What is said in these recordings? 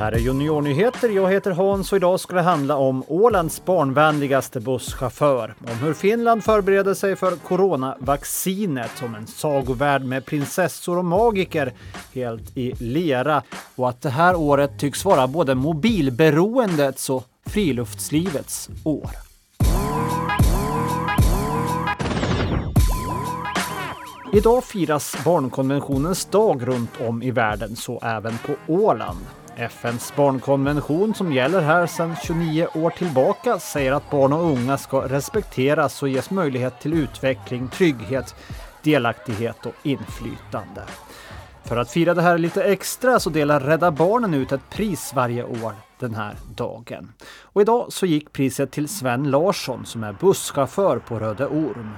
här är Juniornyheter. Jag heter Hans och idag ska det handla om Ålands barnvänligaste busschaufför. Om hur Finland förbereder sig för coronavaccinet, om en sagovärld med prinsessor och magiker helt i lera och att det här året tycks vara både mobilberoendets och friluftslivets år. Idag firas barnkonventionens dag runt om i världen, så även på Åland. FNs barnkonvention som gäller här sedan 29 år tillbaka säger att barn och unga ska respekteras och ges möjlighet till utveckling, trygghet, delaktighet och inflytande. För att fira det här lite extra så delar Rädda Barnen ut ett pris varje år den här dagen. Och idag så gick priset till Sven Larsson som är busschaufför på Röde Orm.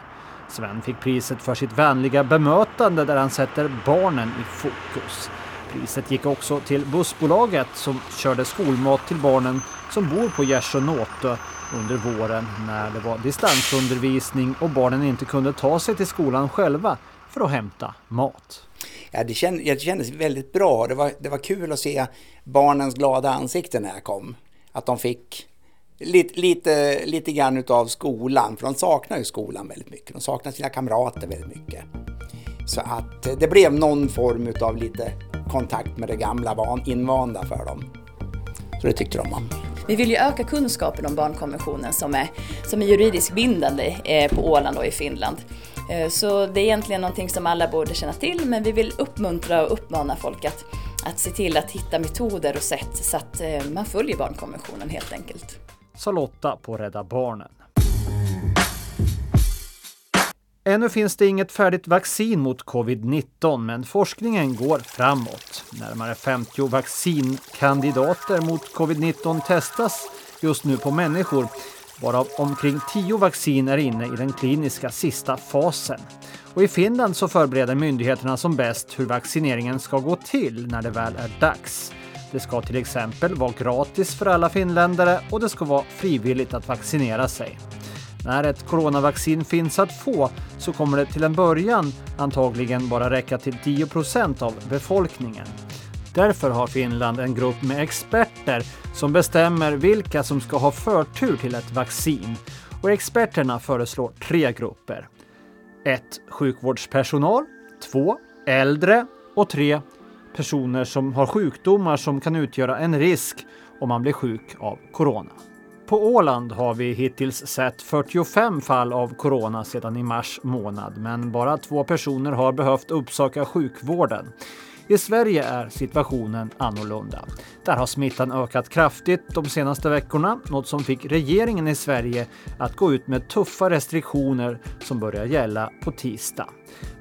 Sven fick priset för sitt vänliga bemötande där han sätter barnen i fokus. Priset gick också till bussbolaget som körde skolmat till barnen som bor på Gärsönåtö under våren när det var distansundervisning och barnen inte kunde ta sig till skolan själva för att hämta mat. Ja, det, känd, det kändes väldigt bra. Det var, det var kul att se barnens glada ansikten när jag kom. Att de fick lite, lite, lite grann utav skolan, för de saknar ju skolan väldigt mycket. De saknar sina kamrater väldigt mycket. Så att det blev någon form utav lite kontakt med det gamla van, invanda för dem. Så det tyckte de om. Vi vill ju öka kunskapen om barnkonventionen som är, som är juridiskt bindande eh, på Åland och i Finland. Eh, så det är egentligen någonting som alla borde känna till men vi vill uppmuntra och uppmana folk att, att se till att hitta metoder och sätt så att eh, man följer barnkonventionen helt enkelt. Sa Lotta på Rädda Barnen. Ännu finns det inget färdigt vaccin mot covid-19, men forskningen går framåt. Närmare 50 vaccinkandidater mot covid-19 testas just nu på människor, varav omkring 10 vaccin är inne i den kliniska sista fasen. Och I Finland så förbereder myndigheterna som bäst hur vaccineringen ska gå till när det väl är dags. Det ska till exempel vara gratis för alla finländare och det ska vara frivilligt att vaccinera sig. När ett coronavaccin finns att få så kommer det till en början antagligen bara räcka till 10% av befolkningen. Därför har Finland en grupp med experter som bestämmer vilka som ska ha förtur till ett vaccin. Och experterna föreslår tre grupper. 1. Sjukvårdspersonal. 2. Äldre. Och 3. Personer som har sjukdomar som kan utgöra en risk om man blir sjuk av corona. På Åland har vi hittills sett 45 fall av corona sedan i mars månad, men bara två personer har behövt uppsöka sjukvården. I Sverige är situationen annorlunda. Där har smittan ökat kraftigt de senaste veckorna, något som fick regeringen i Sverige att gå ut med tuffa restriktioner som börjar gälla på tisdag.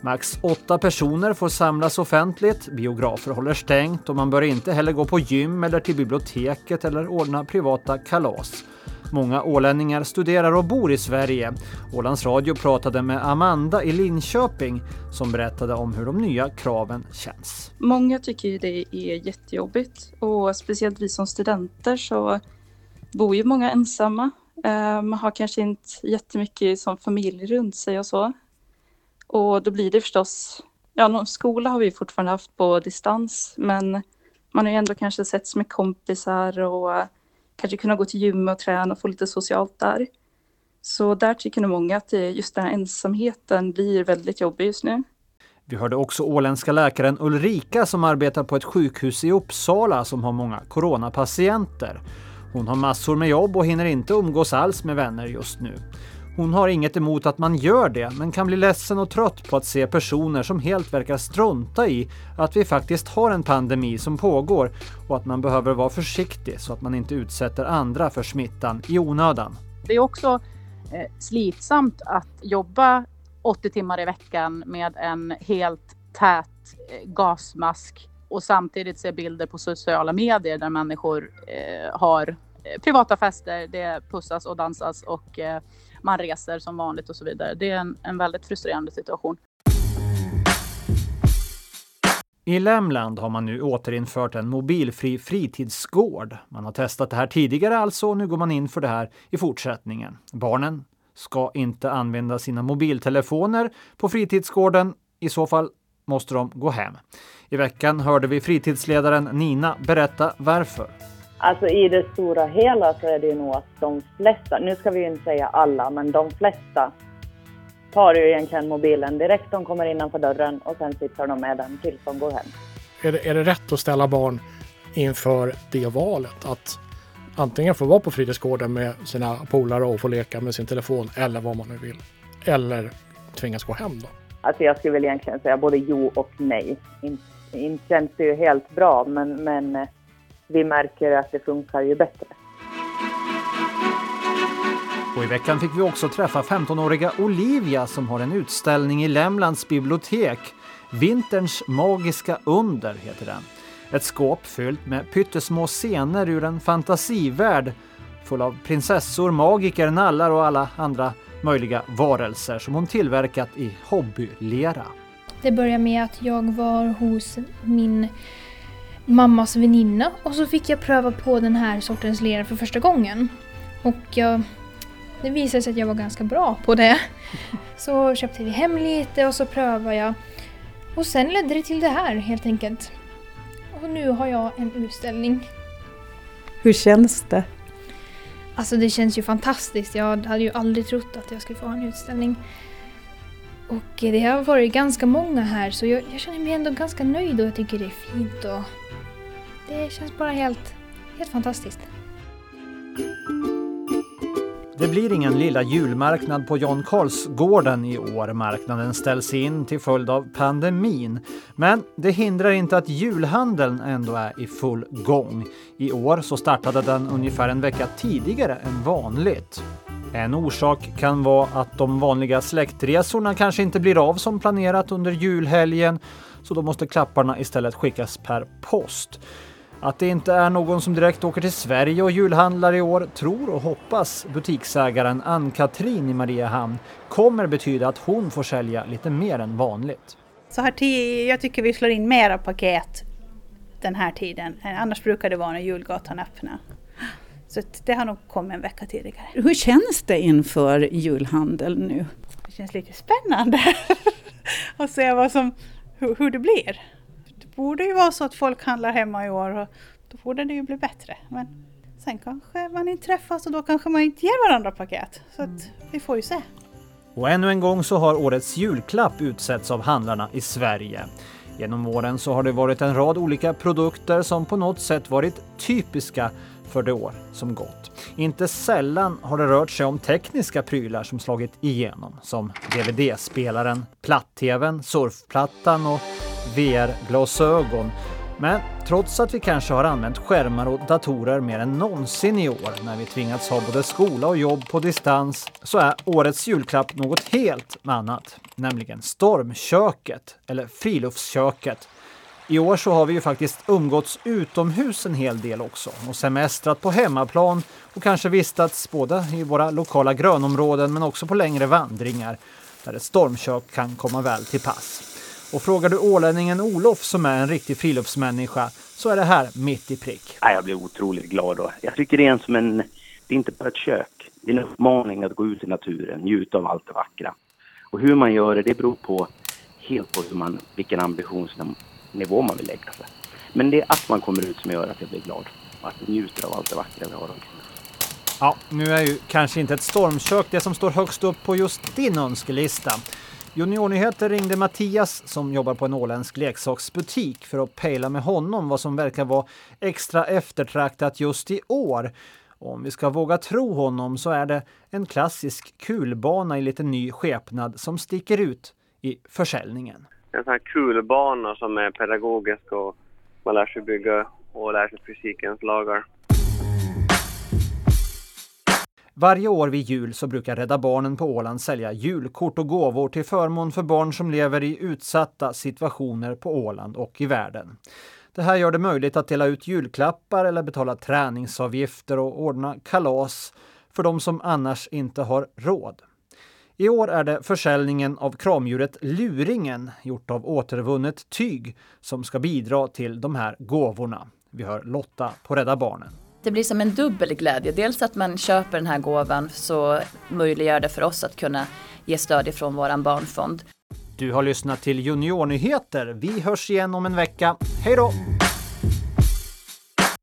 Max åtta personer får samlas offentligt, biografer håller stängt och man bör inte heller gå på gym eller till biblioteket eller ordna privata kalas. Många ålänningar studerar och bor i Sverige. Ålands Radio pratade med Amanda i Linköping som berättade om hur de nya kraven känns. Många tycker ju det är jättejobbigt och speciellt vi som studenter så bor ju många ensamma. Man har kanske inte jättemycket som familj runt sig och så. Och då blir det förstås, ja skola har vi fortfarande haft på distans men man har ju ändå kanske setts med kompisar och kanske kunna gå till gym och träna och få lite socialt där. Så där tycker nog många att eh, just den här ensamheten blir väldigt jobbig just nu. Vi hörde också åländska läkaren Ulrika som arbetar på ett sjukhus i Uppsala som har många coronapatienter. Hon har massor med jobb och hinner inte umgås alls med vänner just nu. Hon har inget emot att man gör det, men kan bli ledsen och trött på att se personer som helt verkar strunta i att vi faktiskt har en pandemi som pågår och att man behöver vara försiktig så att man inte utsätter andra för smittan i onödan. Det är också eh, slitsamt att jobba 80 timmar i veckan med en helt tät eh, gasmask och samtidigt se bilder på sociala medier där människor eh, har privata fester, det pussas och dansas och man reser som vanligt och så vidare. Det är en, en väldigt frustrerande situation. I Lämland har man nu återinfört en mobilfri fritidsgård. Man har testat det här tidigare alltså och nu går man in för det här i fortsättningen. Barnen ska inte använda sina mobiltelefoner på fritidsgården. I så fall måste de gå hem. I veckan hörde vi fritidsledaren Nina berätta varför. Alltså i det stora hela så är det ju nog att de flesta, nu ska vi ju inte säga alla, men de flesta tar ju egentligen mobilen direkt de kommer innanför dörren och sen sitter de med den tills de går hem. Är det, är det rätt att ställa barn inför det valet? Att antingen få vara på fritidsgården med sina polare och få leka med sin telefon eller vad man nu vill. Eller tvingas gå hem då? Alltså jag skulle väl egentligen säga både jo och nej. Inte, känns det ju helt bra men, men eh, vi märker att det funkar ju bättre. Och i veckan fick vi också träffa 15-åriga Olivia som har en utställning i Lämlands bibliotek. Vinterns magiska under heter den. Ett skåp fyllt med pyttesmå scener ur en fantasivärld full av prinsessor, magiker, nallar och alla andra möjliga varelser som hon tillverkat i hobbylera. Det började med att jag var hos min mammas väninna och så fick jag pröva på den här sortens lera för första gången. Och jag, det visade sig att jag var ganska bra på det. Så köpte vi hem lite och så prövade jag. Och sen ledde det till det här helt enkelt. Och nu har jag en utställning. Hur känns det? Alltså det känns ju fantastiskt. Jag hade ju aldrig trott att jag skulle få ha en utställning. Och det har varit ganska många här så jag, jag känner mig ändå ganska nöjd och jag tycker det är fint och det känns bara helt, helt fantastiskt. Det blir ingen lilla julmarknad på John Karlsgården i år. Marknaden ställs in till följd av pandemin. Men det hindrar inte att julhandeln ändå är i full gång. I år så startade den ungefär en vecka tidigare än vanligt. En orsak kan vara att de vanliga släktresorna kanske inte blir av som planerat under julhelgen, så då måste klapparna istället skickas per post. Att det inte är någon som direkt åker till Sverige och julhandlar i år tror och hoppas butiksägaren Ann-Katrin i Mariehamn kommer betyda att hon får sälja lite mer än vanligt. Så här tid, jag tycker vi slår in mera paket den här tiden. Annars brukar det vara när julgatan öppnar. Så det har nog kommit en vecka tidigare. Hur känns det inför julhandel nu? Det känns lite spännande att se vad som, hur, hur det blir borde ju vara så att folk handlar hemma i år och då borde det ju bli bättre. Men sen kanske man inte träffas och då kanske man inte ger varandra paket. Så att vi får ju se. Och ännu en gång så har årets julklapp utsetts av handlarna i Sverige. Genom åren så har det varit en rad olika produkter som på något sätt varit typiska för det år som gått. Inte sällan har det rört sig om tekniska prylar som slagit igenom som DVD-spelaren, platt-tvn, surfplattan och VR-glasögon. Men trots att vi kanske har använt skärmar och datorer mer än någonsin i år när vi tvingats ha både skola och jobb på distans så är årets julklapp något helt annat, nämligen stormköket eller friluftsköket. I år så har vi ju faktiskt umgåtts utomhus en hel del också och semestrat på hemmaplan och kanske vistats både i våra lokala grönområden men också på längre vandringar där ett stormkök kan komma väl till pass. Och frågar du ålänningen Olof som är en riktig friluftsmänniska så är det här mitt i prick. Jag blir otroligt glad då. Jag tycker det är en som en, det är inte bara ett kök. Det är en uppmaning att gå ut i naturen, njuta av allt det vackra. Och hur man gör det, det beror på helt på hur man, vilken ambitionsnivå nivå man vill lägga sig. Men det är att man kommer ut som gör att jag blir glad. Och att jag njuter av allt det vackra vi har omkring Ja, nu är ju kanske inte ett stormkök det som står högst upp på just din önskelista. Juniornyheter ringde Mattias som jobbar på en åländsk leksaksbutik för att pejla med honom vad som verkar vara extra eftertraktat just i år. Om vi ska våga tro honom så är det en klassisk kulbana i lite ny skepnad som sticker ut i försäljningen. En sån här kulbana som är pedagogisk och man lär sig bygga och lär sig fysikens lagar. Varje år vid jul så brukar Rädda Barnen på Åland sälja julkort och gåvor till förmån för barn som lever i utsatta situationer på Åland och i världen. Det här gör det möjligt att dela ut julklappar eller betala träningsavgifter och ordna kalas för de som annars inte har råd. I år är det försäljningen av kramdjuret Luringen, gjort av återvunnet tyg, som ska bidra till de här gåvorna. Vi hör Lotta på Rädda Barnen. Det blir som en dubbel glädje. Dels att man köper den här gåvan så möjliggör det för oss att kunna ge stöd ifrån våran barnfond. Du har lyssnat till Juniornyheter. Vi hörs igen om en vecka. Hej då!